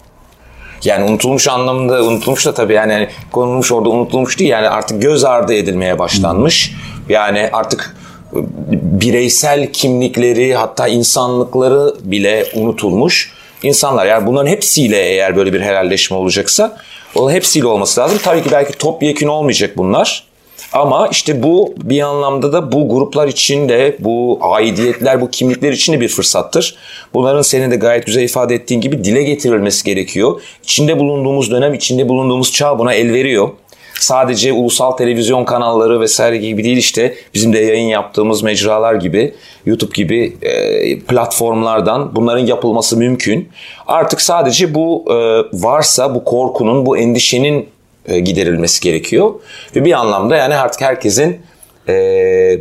Yani unutulmuş anlamında unutulmuş da tabii yani konulmuş orada unutulmuş değil yani artık göz ardı edilmeye başlanmış. Yani artık bireysel kimlikleri hatta insanlıkları bile unutulmuş insanlar. Yani bunların hepsiyle eğer böyle bir helalleşme olacaksa o hepsiyle olması lazım. Tabii ki belki topyekun olmayacak bunlar. Ama işte bu bir anlamda da bu gruplar için de bu aidiyetler, bu kimlikler için de bir fırsattır. Bunların senin de gayet güzel ifade ettiğin gibi dile getirilmesi gerekiyor. İçinde bulunduğumuz dönem, içinde bulunduğumuz çağ buna el veriyor sadece ulusal televizyon kanalları vesaire gibi değil işte bizim de yayın yaptığımız mecralar gibi YouTube gibi e, platformlardan bunların yapılması mümkün. Artık sadece bu e, varsa bu korkunun, bu endişenin e, giderilmesi gerekiyor. Ve bir anlamda yani artık herkesin e,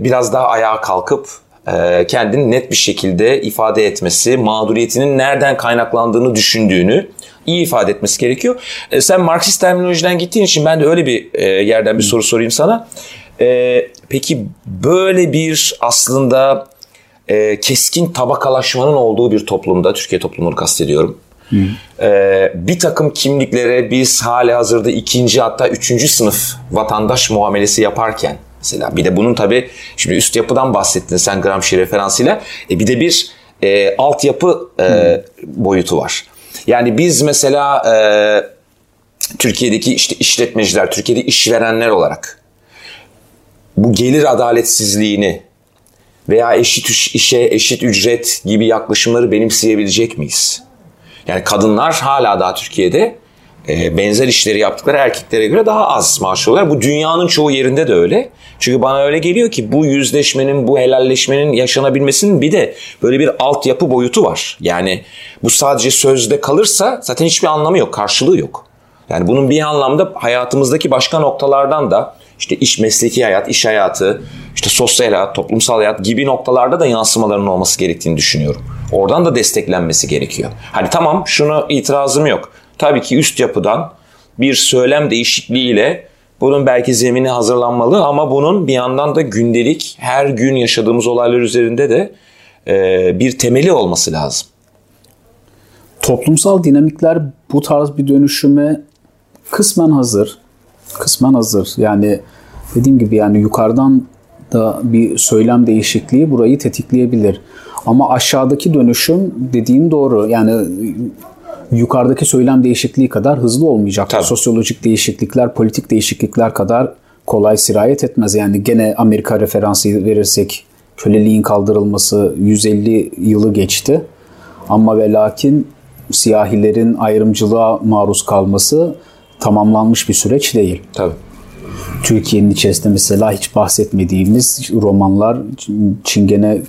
biraz daha ayağa kalkıp kendini net bir şekilde ifade etmesi, mağduriyetinin nereden kaynaklandığını düşündüğünü iyi ifade etmesi gerekiyor. E, sen Marksist terminolojiden gittiğin için ben de öyle bir e, yerden bir soru sorayım sana. E, peki böyle bir aslında e, keskin tabakalaşmanın olduğu bir toplumda, Türkiye toplumunu kastediyorum. Ee, bir takım kimliklere biz hali hazırda ikinci hatta üçüncü sınıf vatandaş muamelesi yaparken mesela bir de bunun tabi şimdi üst yapıdan bahsettin sen Gramsci referansıyla e, bir de bir e, altyapı e, boyutu var. Yani biz mesela e, Türkiye'deki işte işletmeciler, Türkiye'de işverenler olarak bu gelir adaletsizliğini veya eşit işe eşit ücret gibi yaklaşımları benimseyebilecek miyiz? Yani kadınlar hala daha Türkiye'de benzer işleri yaptıkları erkeklere göre daha az maaş alıyorlar. Bu dünyanın çoğu yerinde de öyle. Çünkü bana öyle geliyor ki bu yüzleşmenin, bu helalleşmenin yaşanabilmesinin bir de böyle bir altyapı boyutu var. Yani bu sadece sözde kalırsa zaten hiçbir anlamı yok, karşılığı yok. Yani bunun bir anlamda hayatımızdaki başka noktalardan da işte iş mesleki hayat, iş hayatı, işte sosyal hayat, toplumsal hayat gibi noktalarda da yansımalarının olması gerektiğini düşünüyorum. Oradan da desteklenmesi gerekiyor. Hani tamam şunu itirazım yok. Tabii ki üst yapıdan bir söylem değişikliğiyle bunun belki zemini hazırlanmalı ama bunun bir yandan da gündelik her gün yaşadığımız olaylar üzerinde de e, bir temeli olması lazım. Toplumsal dinamikler bu tarz bir dönüşüme kısmen hazır. Kısmen hazır. Yani dediğim gibi yani yukarıdan da bir söylem değişikliği burayı tetikleyebilir. Ama aşağıdaki dönüşüm dediğin doğru. Yani yukarıdaki söylem değişikliği kadar hızlı olmayacak. Tabii. Sosyolojik değişiklikler, politik değişiklikler kadar kolay sirayet etmez. Yani gene Amerika referansı verirsek köleliğin kaldırılması 150 yılı geçti. Ama ve lakin siyahilerin ayrımcılığa maruz kalması tamamlanmış bir süreç değil. Tabii. Türkiye'nin içerisinde mesela hiç bahsetmediğimiz romanlar Çingene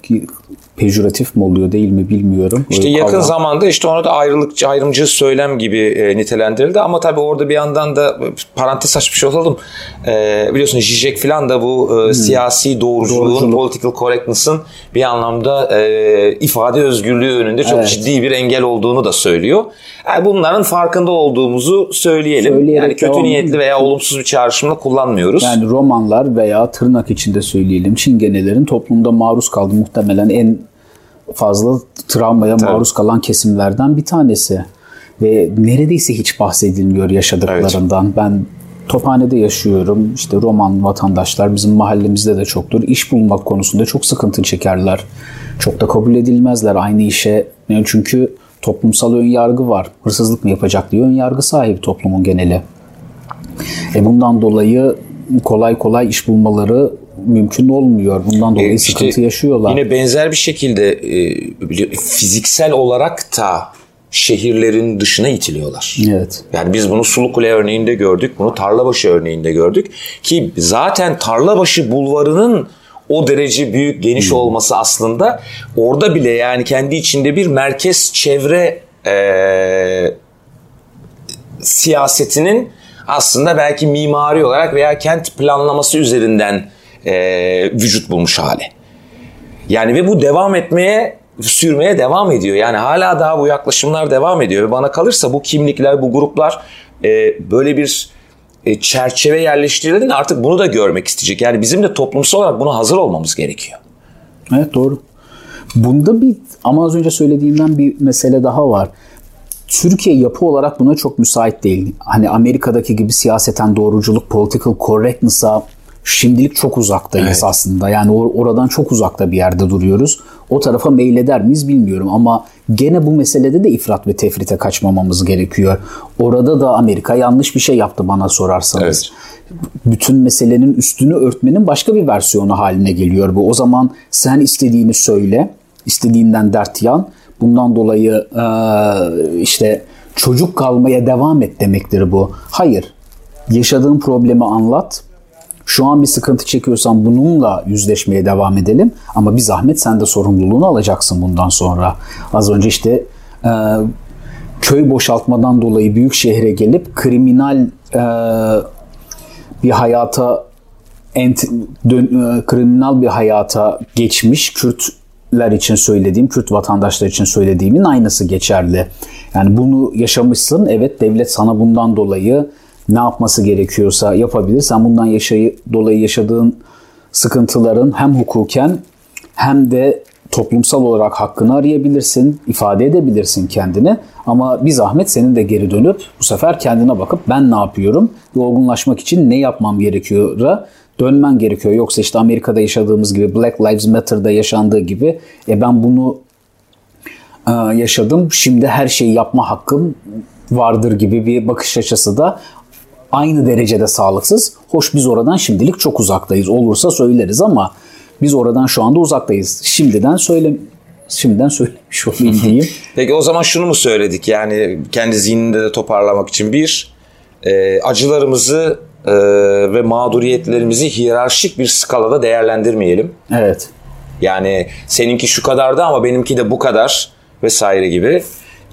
pejoratif mi oluyor değil mi bilmiyorum. İşte yakın kavram. zamanda işte onu da ayrılıkçı ayrımcı söylem gibi e, nitelendirildi ama tabii orada bir yandan da parantez açmış olalım. E, biliyorsun Zizek falan da bu e, hmm. siyasi doğruculuğun, Doğruculuk. political correctness'ın bir anlamda e, ifade özgürlüğü önünde çok evet. ciddi bir engel olduğunu da söylüyor. Yani bunların farkında olduğumuzu söyleyelim. Söyleyerek yani kötü niyetli veya olumsuz bir çağrışımla kullanmıyoruz. Yani romanlar veya tırnak içinde söyleyelim çingenelerin toplumda maruz kaldığı muhtemelen en fazla travmaya Tabii. maruz kalan kesimlerden bir tanesi. Ve neredeyse hiç bahsedilmiyor yaşadıklarından. Evet. Ben Tophane'de yaşıyorum. İşte Roman vatandaşlar bizim mahallemizde de çoktur. İş bulmak konusunda çok sıkıntı çekerler. Çok da kabul edilmezler aynı işe. Yani çünkü toplumsal ön yargı var. Hırsızlık mı yapacak diye ön yargı sahibi toplumun geneli. E bundan dolayı kolay kolay iş bulmaları mümkün olmuyor. Bundan dolayı e işte sıkıntı yaşıyorlar. Yine benzer bir şekilde e, fiziksel olarak da şehirlerin dışına itiliyorlar. Evet. Yani biz bunu Sulukule örneğinde gördük, bunu Tarlabaşı örneğinde gördük ki zaten Tarlabaşı bulvarının o derece büyük, geniş hmm. olması aslında orada bile yani kendi içinde bir merkez çevre e, siyasetinin aslında belki mimari olarak veya kent planlaması üzerinden e, vücut bulmuş hali. Yani ve bu devam etmeye sürmeye devam ediyor. Yani hala daha bu yaklaşımlar devam ediyor ve bana kalırsa bu kimlikler, bu gruplar e, böyle bir e, çerçeve yerleştirildiğinde artık bunu da görmek isteyecek. Yani bizim de toplumsal olarak buna hazır olmamız gerekiyor. Evet doğru. Bunda bir ama az önce söylediğimden bir mesele daha var. Türkiye yapı olarak buna çok müsait değil. Hani Amerika'daki gibi siyaseten doğruculuk, political correctness'a şimdilik çok uzaktayız evet. aslında. Yani or- oradan çok uzakta bir yerde duruyoruz. O tarafa meyleder miyiz bilmiyorum ama gene bu meselede de ifrat ve tefrite kaçmamamız gerekiyor. Orada da Amerika yanlış bir şey yaptı bana sorarsanız. Evet. Bütün meselenin üstünü örtmenin başka bir versiyonu haline geliyor bu. O zaman sen istediğini söyle, istediğinden dert yan. Bundan dolayı işte çocuk kalmaya devam et demektir bu. Hayır. Yaşadığın problemi anlat şu an bir sıkıntı çekiyorsan bununla yüzleşmeye devam edelim. Ama bir zahmet sen de sorumluluğunu alacaksın bundan sonra. Az önce işte e, köy boşaltmadan dolayı büyük şehre gelip kriminal e, bir hayata ent, dön, e, kriminal bir hayata geçmiş Kürtler için söylediğim, Kürt vatandaşlar için söylediğimin aynısı geçerli. Yani bunu yaşamışsın. Evet devlet sana bundan dolayı ne yapması gerekiyorsa yapabilir. Sen bundan yaşayı, dolayı yaşadığın sıkıntıların hem hukuken hem de toplumsal olarak hakkını arayabilirsin, ifade edebilirsin kendini. Ama bir zahmet senin de geri dönüp bu sefer kendine bakıp ben ne yapıyorum? Olgunlaşmak için ne yapmam gerekiyor? dönmen gerekiyor. Yoksa işte Amerika'da yaşadığımız gibi Black Lives Matter'da yaşandığı gibi e ben bunu e, yaşadım. Şimdi her şeyi yapma hakkım vardır gibi bir bakış açısı da aynı derecede sağlıksız. Hoş biz oradan şimdilik çok uzaktayız. Olursa söyleriz ama biz oradan şu anda uzaktayız. Şimdiden söyle şimdiden söylemiş olayım diyeyim. *laughs* Peki o zaman şunu mu söyledik yani kendi zihninde de toparlamak için bir e, acılarımızı e, ve mağduriyetlerimizi hiyerarşik bir skalada değerlendirmeyelim. Evet. Yani seninki şu kadardı ama benimki de bu kadar vesaire gibi.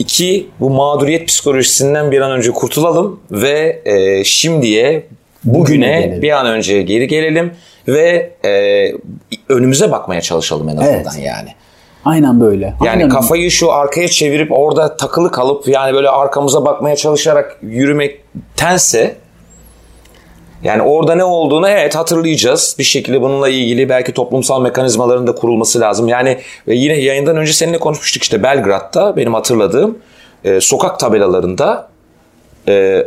İki, bu mağduriyet psikolojisinden bir an önce kurtulalım ve e, şimdiye, bugüne bir an önce geri gelelim ve e, önümüze bakmaya çalışalım en azından evet. yani. Aynen böyle. Yani Aynen kafayı şu arkaya çevirip orada takılı kalıp yani böyle arkamıza bakmaya çalışarak yürümektense yani orada ne olduğunu evet hatırlayacağız. Bir şekilde bununla ilgili belki toplumsal mekanizmaların da kurulması lazım. Yani yine yayından önce seninle konuşmuştuk işte Belgrad'da benim hatırladığım e, sokak tabelalarında e,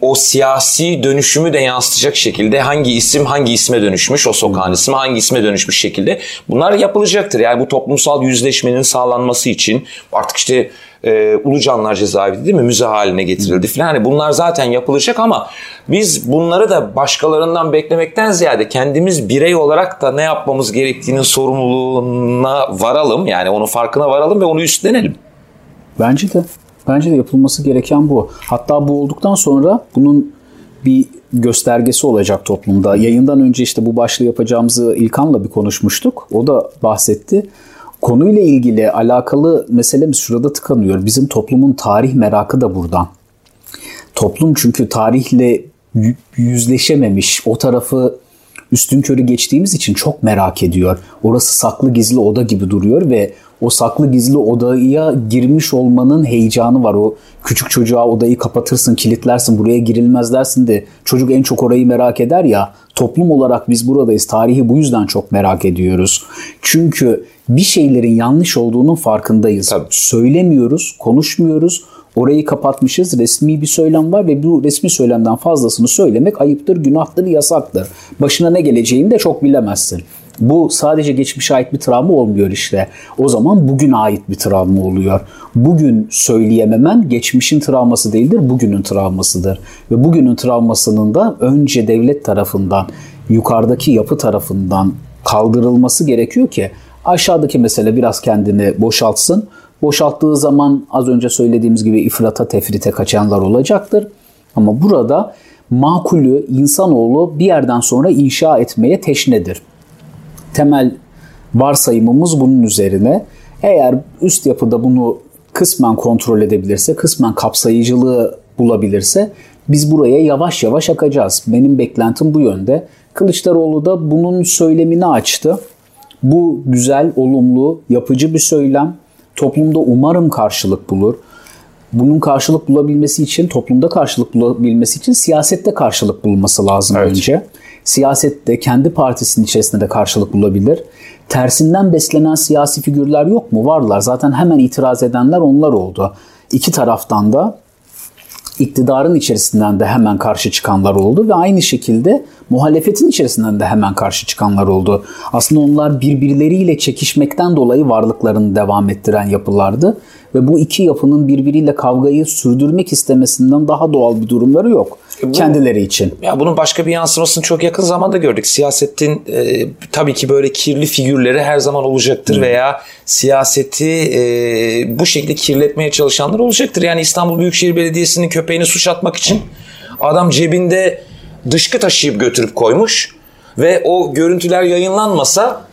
o siyasi dönüşümü de yansıtacak şekilde hangi isim hangi isme dönüşmüş, o sokağın ismi hangi isme dönüşmüş şekilde bunlar yapılacaktır. Yani bu toplumsal yüzleşmenin sağlanması için artık işte e, Ulucanlar cezaevi değil mi müze haline getirildi falan. Hani bunlar zaten yapılacak ama biz bunları da başkalarından beklemekten ziyade kendimiz birey olarak da ne yapmamız gerektiğinin sorumluluğuna varalım. Yani onun farkına varalım ve onu üstlenelim. Bence de. Bence de yapılması gereken bu. Hatta bu olduktan sonra bunun bir göstergesi olacak toplumda. Yayından önce işte bu başlığı yapacağımızı İlkan'la bir konuşmuştuk. O da bahsetti. Konuyla ilgili alakalı meselemiz şurada tıkanıyor. Bizim toplumun tarih merakı da buradan. Toplum çünkü tarihle yüzleşememiş, o tarafı üstün körü geçtiğimiz için çok merak ediyor. Orası saklı gizli oda gibi duruyor ve o saklı gizli odaya girmiş olmanın heyecanı var. O küçük çocuğa odayı kapatırsın, kilitlersin, buraya girilmez dersin de çocuk en çok orayı merak eder ya. Toplum olarak biz buradayız. Tarihi bu yüzden çok merak ediyoruz. Çünkü bir şeylerin yanlış olduğunun farkındayız. Tabii. Söylemiyoruz, konuşmuyoruz. Orayı kapatmışız. Resmi bir söylem var ve bu resmi söylemden fazlasını söylemek ayıptır, günahtır, yasaktır. Başına ne geleceğini de çok bilemezsin. Bu sadece geçmişe ait bir travma olmuyor işte. O zaman bugün ait bir travma oluyor. Bugün söyleyememen geçmişin travması değildir, bugünün travmasıdır. Ve bugünün travmasının da önce devlet tarafından yukarıdaki yapı tarafından kaldırılması gerekiyor ki aşağıdaki mesele biraz kendini boşaltsın. Boşalttığı zaman az önce söylediğimiz gibi ifrata tefrite kaçanlar olacaktır. Ama burada makulü insanoğlu bir yerden sonra inşa etmeye teşnedir. Temel varsayımımız bunun üzerine. Eğer üst yapıda bunu kısmen kontrol edebilirse, kısmen kapsayıcılığı bulabilirse biz buraya yavaş yavaş akacağız. Benim beklentim bu yönde. Kılıçdaroğlu da bunun söylemini açtı. Bu güzel, olumlu, yapıcı bir söylem. Toplumda umarım karşılık bulur. Bunun karşılık bulabilmesi için, toplumda karşılık bulabilmesi için siyasette karşılık bulması lazım evet. önce. Siyasette kendi partisinin içerisinde de karşılık bulabilir. Tersinden beslenen siyasi figürler yok mu? Varlar. Zaten hemen itiraz edenler onlar oldu. İki taraftan da iktidarın içerisinden de hemen karşı çıkanlar oldu ve aynı şekilde muhalefetin içerisinden de hemen karşı çıkanlar oldu. Aslında onlar birbirleriyle çekişmekten dolayı varlıklarını devam ettiren yapılardı ve bu iki yapının birbiriyle kavgayı sürdürmek istemesinden daha doğal bir durumları yok bu, kendileri için. Ya bunun başka bir yansımasını çok yakın zamanda gördük. Siyasetin e, tabii ki böyle kirli figürleri her zaman olacaktır hmm. veya siyaseti e, bu şekilde kirletmeye çalışanlar olacaktır. Yani İstanbul Büyükşehir Belediyesi'nin köpeğini suç atmak için adam cebinde dışkı taşıyıp götürüp koymuş ve o görüntüler yayınlanmasa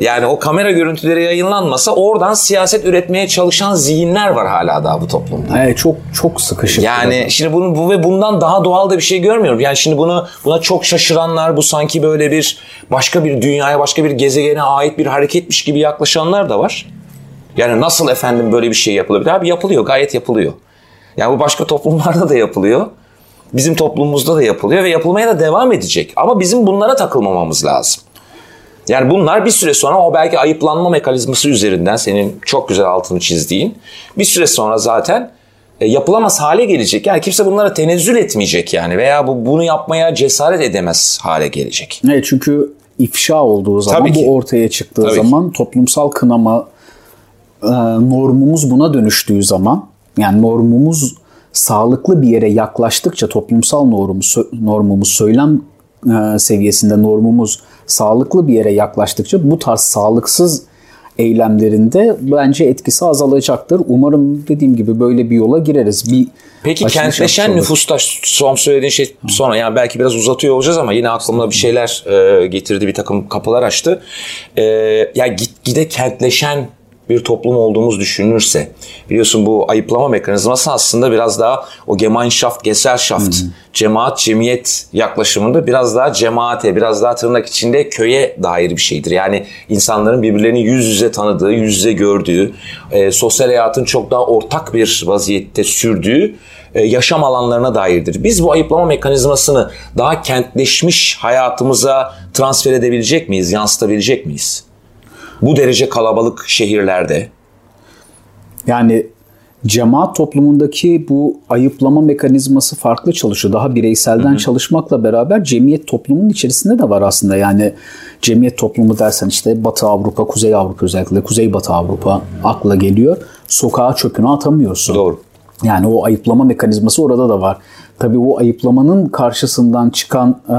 yani o kamera görüntüleri yayınlanmasa oradan siyaset üretmeye çalışan zihinler var hala daha bu toplumda. Evet çok çok sıkışık. Yani burada. şimdi bunu bu ve bundan daha doğal da bir şey görmüyorum. Yani şimdi bunu buna çok şaşıranlar bu sanki böyle bir başka bir dünyaya, başka bir gezegene ait bir hareketmiş gibi yaklaşanlar da var. Yani nasıl efendim böyle bir şey yapılabilir? Abi yapılıyor, gayet yapılıyor. Yani bu başka toplumlarda da yapılıyor. Bizim toplumumuzda da yapılıyor ve yapılmaya da devam edecek. Ama bizim bunlara takılmamamız lazım. Yani bunlar bir süre sonra o belki ayıplanma mekanizması üzerinden senin çok güzel altını çizdiğin bir süre sonra zaten e, yapılamaz hale gelecek. Yani kimse bunlara tenezzül etmeyecek yani veya bu bunu yapmaya cesaret edemez hale gelecek. Evet çünkü ifşa olduğu zaman bu ortaya çıktığı Tabii zaman ki. toplumsal kınama e, normumuz buna dönüştüğü zaman yani normumuz sağlıklı bir yere yaklaştıkça toplumsal normumuz, normumuz söylem seviyesinde normumuz sağlıklı bir yere yaklaştıkça bu tarz sağlıksız eylemlerinde bence etkisi azalacaktır. Umarım dediğim gibi böyle bir yola gireriz. Bir Peki kentleşen nüfusta son söylediğin şey sonra yani belki biraz uzatıyor olacağız ama yine aklımda bir şeyler e, getirdi bir takım kapılar açtı. E, ya yani gitgide kentleşen bir toplum olduğumuz düşünülürse biliyorsun bu ayıplama mekanizması aslında biraz daha o Gemeinschaft, Gesellschaft, hmm. cemaat, cemiyet yaklaşımında biraz daha cemaate, biraz daha tırnak içinde köye dair bir şeydir. Yani insanların birbirlerini yüz yüze tanıdığı, yüz yüze gördüğü, e, sosyal hayatın çok daha ortak bir vaziyette sürdüğü e, yaşam alanlarına dairdir. Biz bu ayıplama mekanizmasını daha kentleşmiş hayatımıza transfer edebilecek miyiz, yansıtabilecek miyiz? Bu derece kalabalık şehirlerde. Yani cemaat toplumundaki bu ayıplama mekanizması farklı çalışıyor. Daha bireyselden Hı-hı. çalışmakla beraber cemiyet toplumunun içerisinde de var aslında. Yani cemiyet toplumu dersen işte Batı Avrupa, Kuzey Avrupa özellikle Kuzey Batı Avrupa akla geliyor. Sokağa çöpünü atamıyorsun. Doğru. Yani o ayıplama mekanizması orada da var. Tabii o ayıplamanın karşısından çıkan e,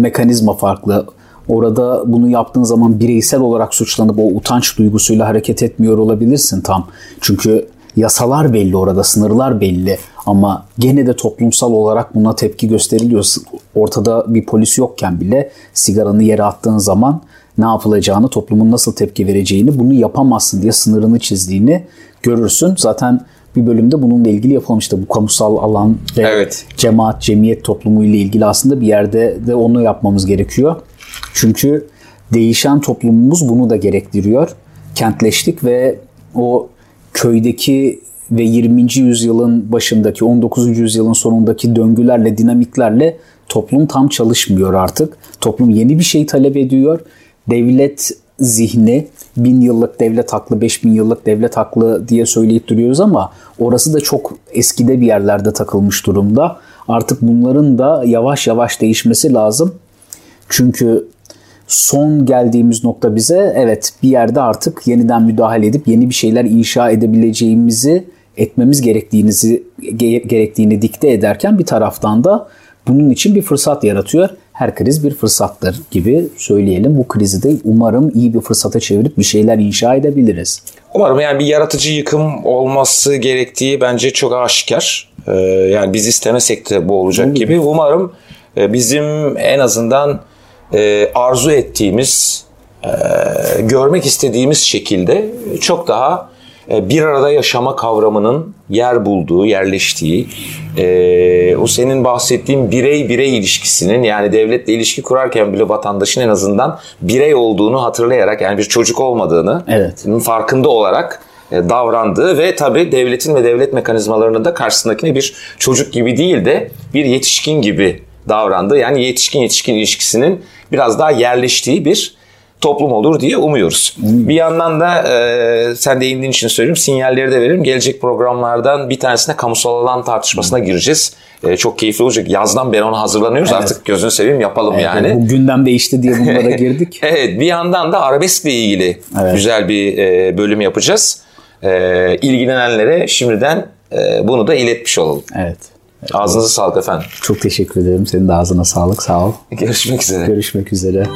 mekanizma farklı. Orada bunu yaptığın zaman bireysel olarak suçlanıp o utanç duygusuyla hareket etmiyor olabilirsin tam. Çünkü yasalar belli orada, sınırlar belli ama gene de toplumsal olarak buna tepki gösteriliyor. Ortada bir polis yokken bile sigaranı yere attığın zaman ne yapılacağını, toplumun nasıl tepki vereceğini, bunu yapamazsın diye sınırını çizdiğini görürsün. Zaten bir bölümde bununla ilgili yapılmıştı. Bu kamusal alan ve evet. cemaat, cemiyet toplumu ile ilgili aslında bir yerde de onu yapmamız gerekiyor. Çünkü değişen toplumumuz bunu da gerektiriyor. Kentleştik ve o köydeki ve 20. yüzyılın başındaki 19. yüzyılın sonundaki döngülerle, dinamiklerle toplum tam çalışmıyor artık. Toplum yeni bir şey talep ediyor. Devlet zihni bin yıllık devlet haklı, beş bin yıllık devlet haklı diye söyleyip duruyoruz ama orası da çok eskide bir yerlerde takılmış durumda. Artık bunların da yavaş yavaş değişmesi lazım. Çünkü son geldiğimiz nokta bize evet bir yerde artık yeniden müdahale edip yeni bir şeyler inşa edebileceğimizi etmemiz gerektiğinizi gerektiğini dikte ederken bir taraftan da bunun için bir fırsat yaratıyor. her kriz bir fırsattır gibi söyleyelim. Bu krizi de umarım iyi bir fırsata çevirip bir şeyler inşa edebiliriz. Umarım yani bir yaratıcı yıkım olması gerektiği bence çok aşikar. Ee, yani biz istemesek de bu olacak gibi. Umarım e, bizim en azından e, arzu ettiğimiz, e, görmek istediğimiz şekilde çok daha e, bir arada yaşama kavramının yer bulduğu, yerleştiği, e, o senin bahsettiğin birey birey ilişkisinin yani devletle ilişki kurarken bile vatandaşın en azından birey olduğunu hatırlayarak yani bir çocuk olmadığını evet. farkında olarak e, davrandığı ve tabii devletin ve devlet mekanizmalarının da karşısındakine bir çocuk gibi değil de bir yetişkin gibi davrandığı yani yetişkin yetişkin ilişkisinin biraz daha yerleştiği bir toplum olur diye umuyoruz. Hmm. Bir yandan da e, sen değindiğin için söyleyeyim sinyalleri de veririm. Gelecek programlardan bir tanesine kamusal alan tartışmasına hmm. gireceğiz. E, çok keyifli olacak. Yazdan beri ona hazırlanıyoruz. Evet. Artık gözünü seveyim yapalım evet, yani. Bu gündem değişti diye bunlara *laughs* girdik. evet bir yandan da arabeskle ilgili evet. güzel bir e, bölüm yapacağız. E, ilgilenenlere şimdiden e, bunu da iletmiş olalım. Evet. Ağzınıza sağlık efendim. Çok teşekkür ederim. Senin de ağzına sağlık. Sağ ol. Görüşmek üzere. Görüşmek üzere.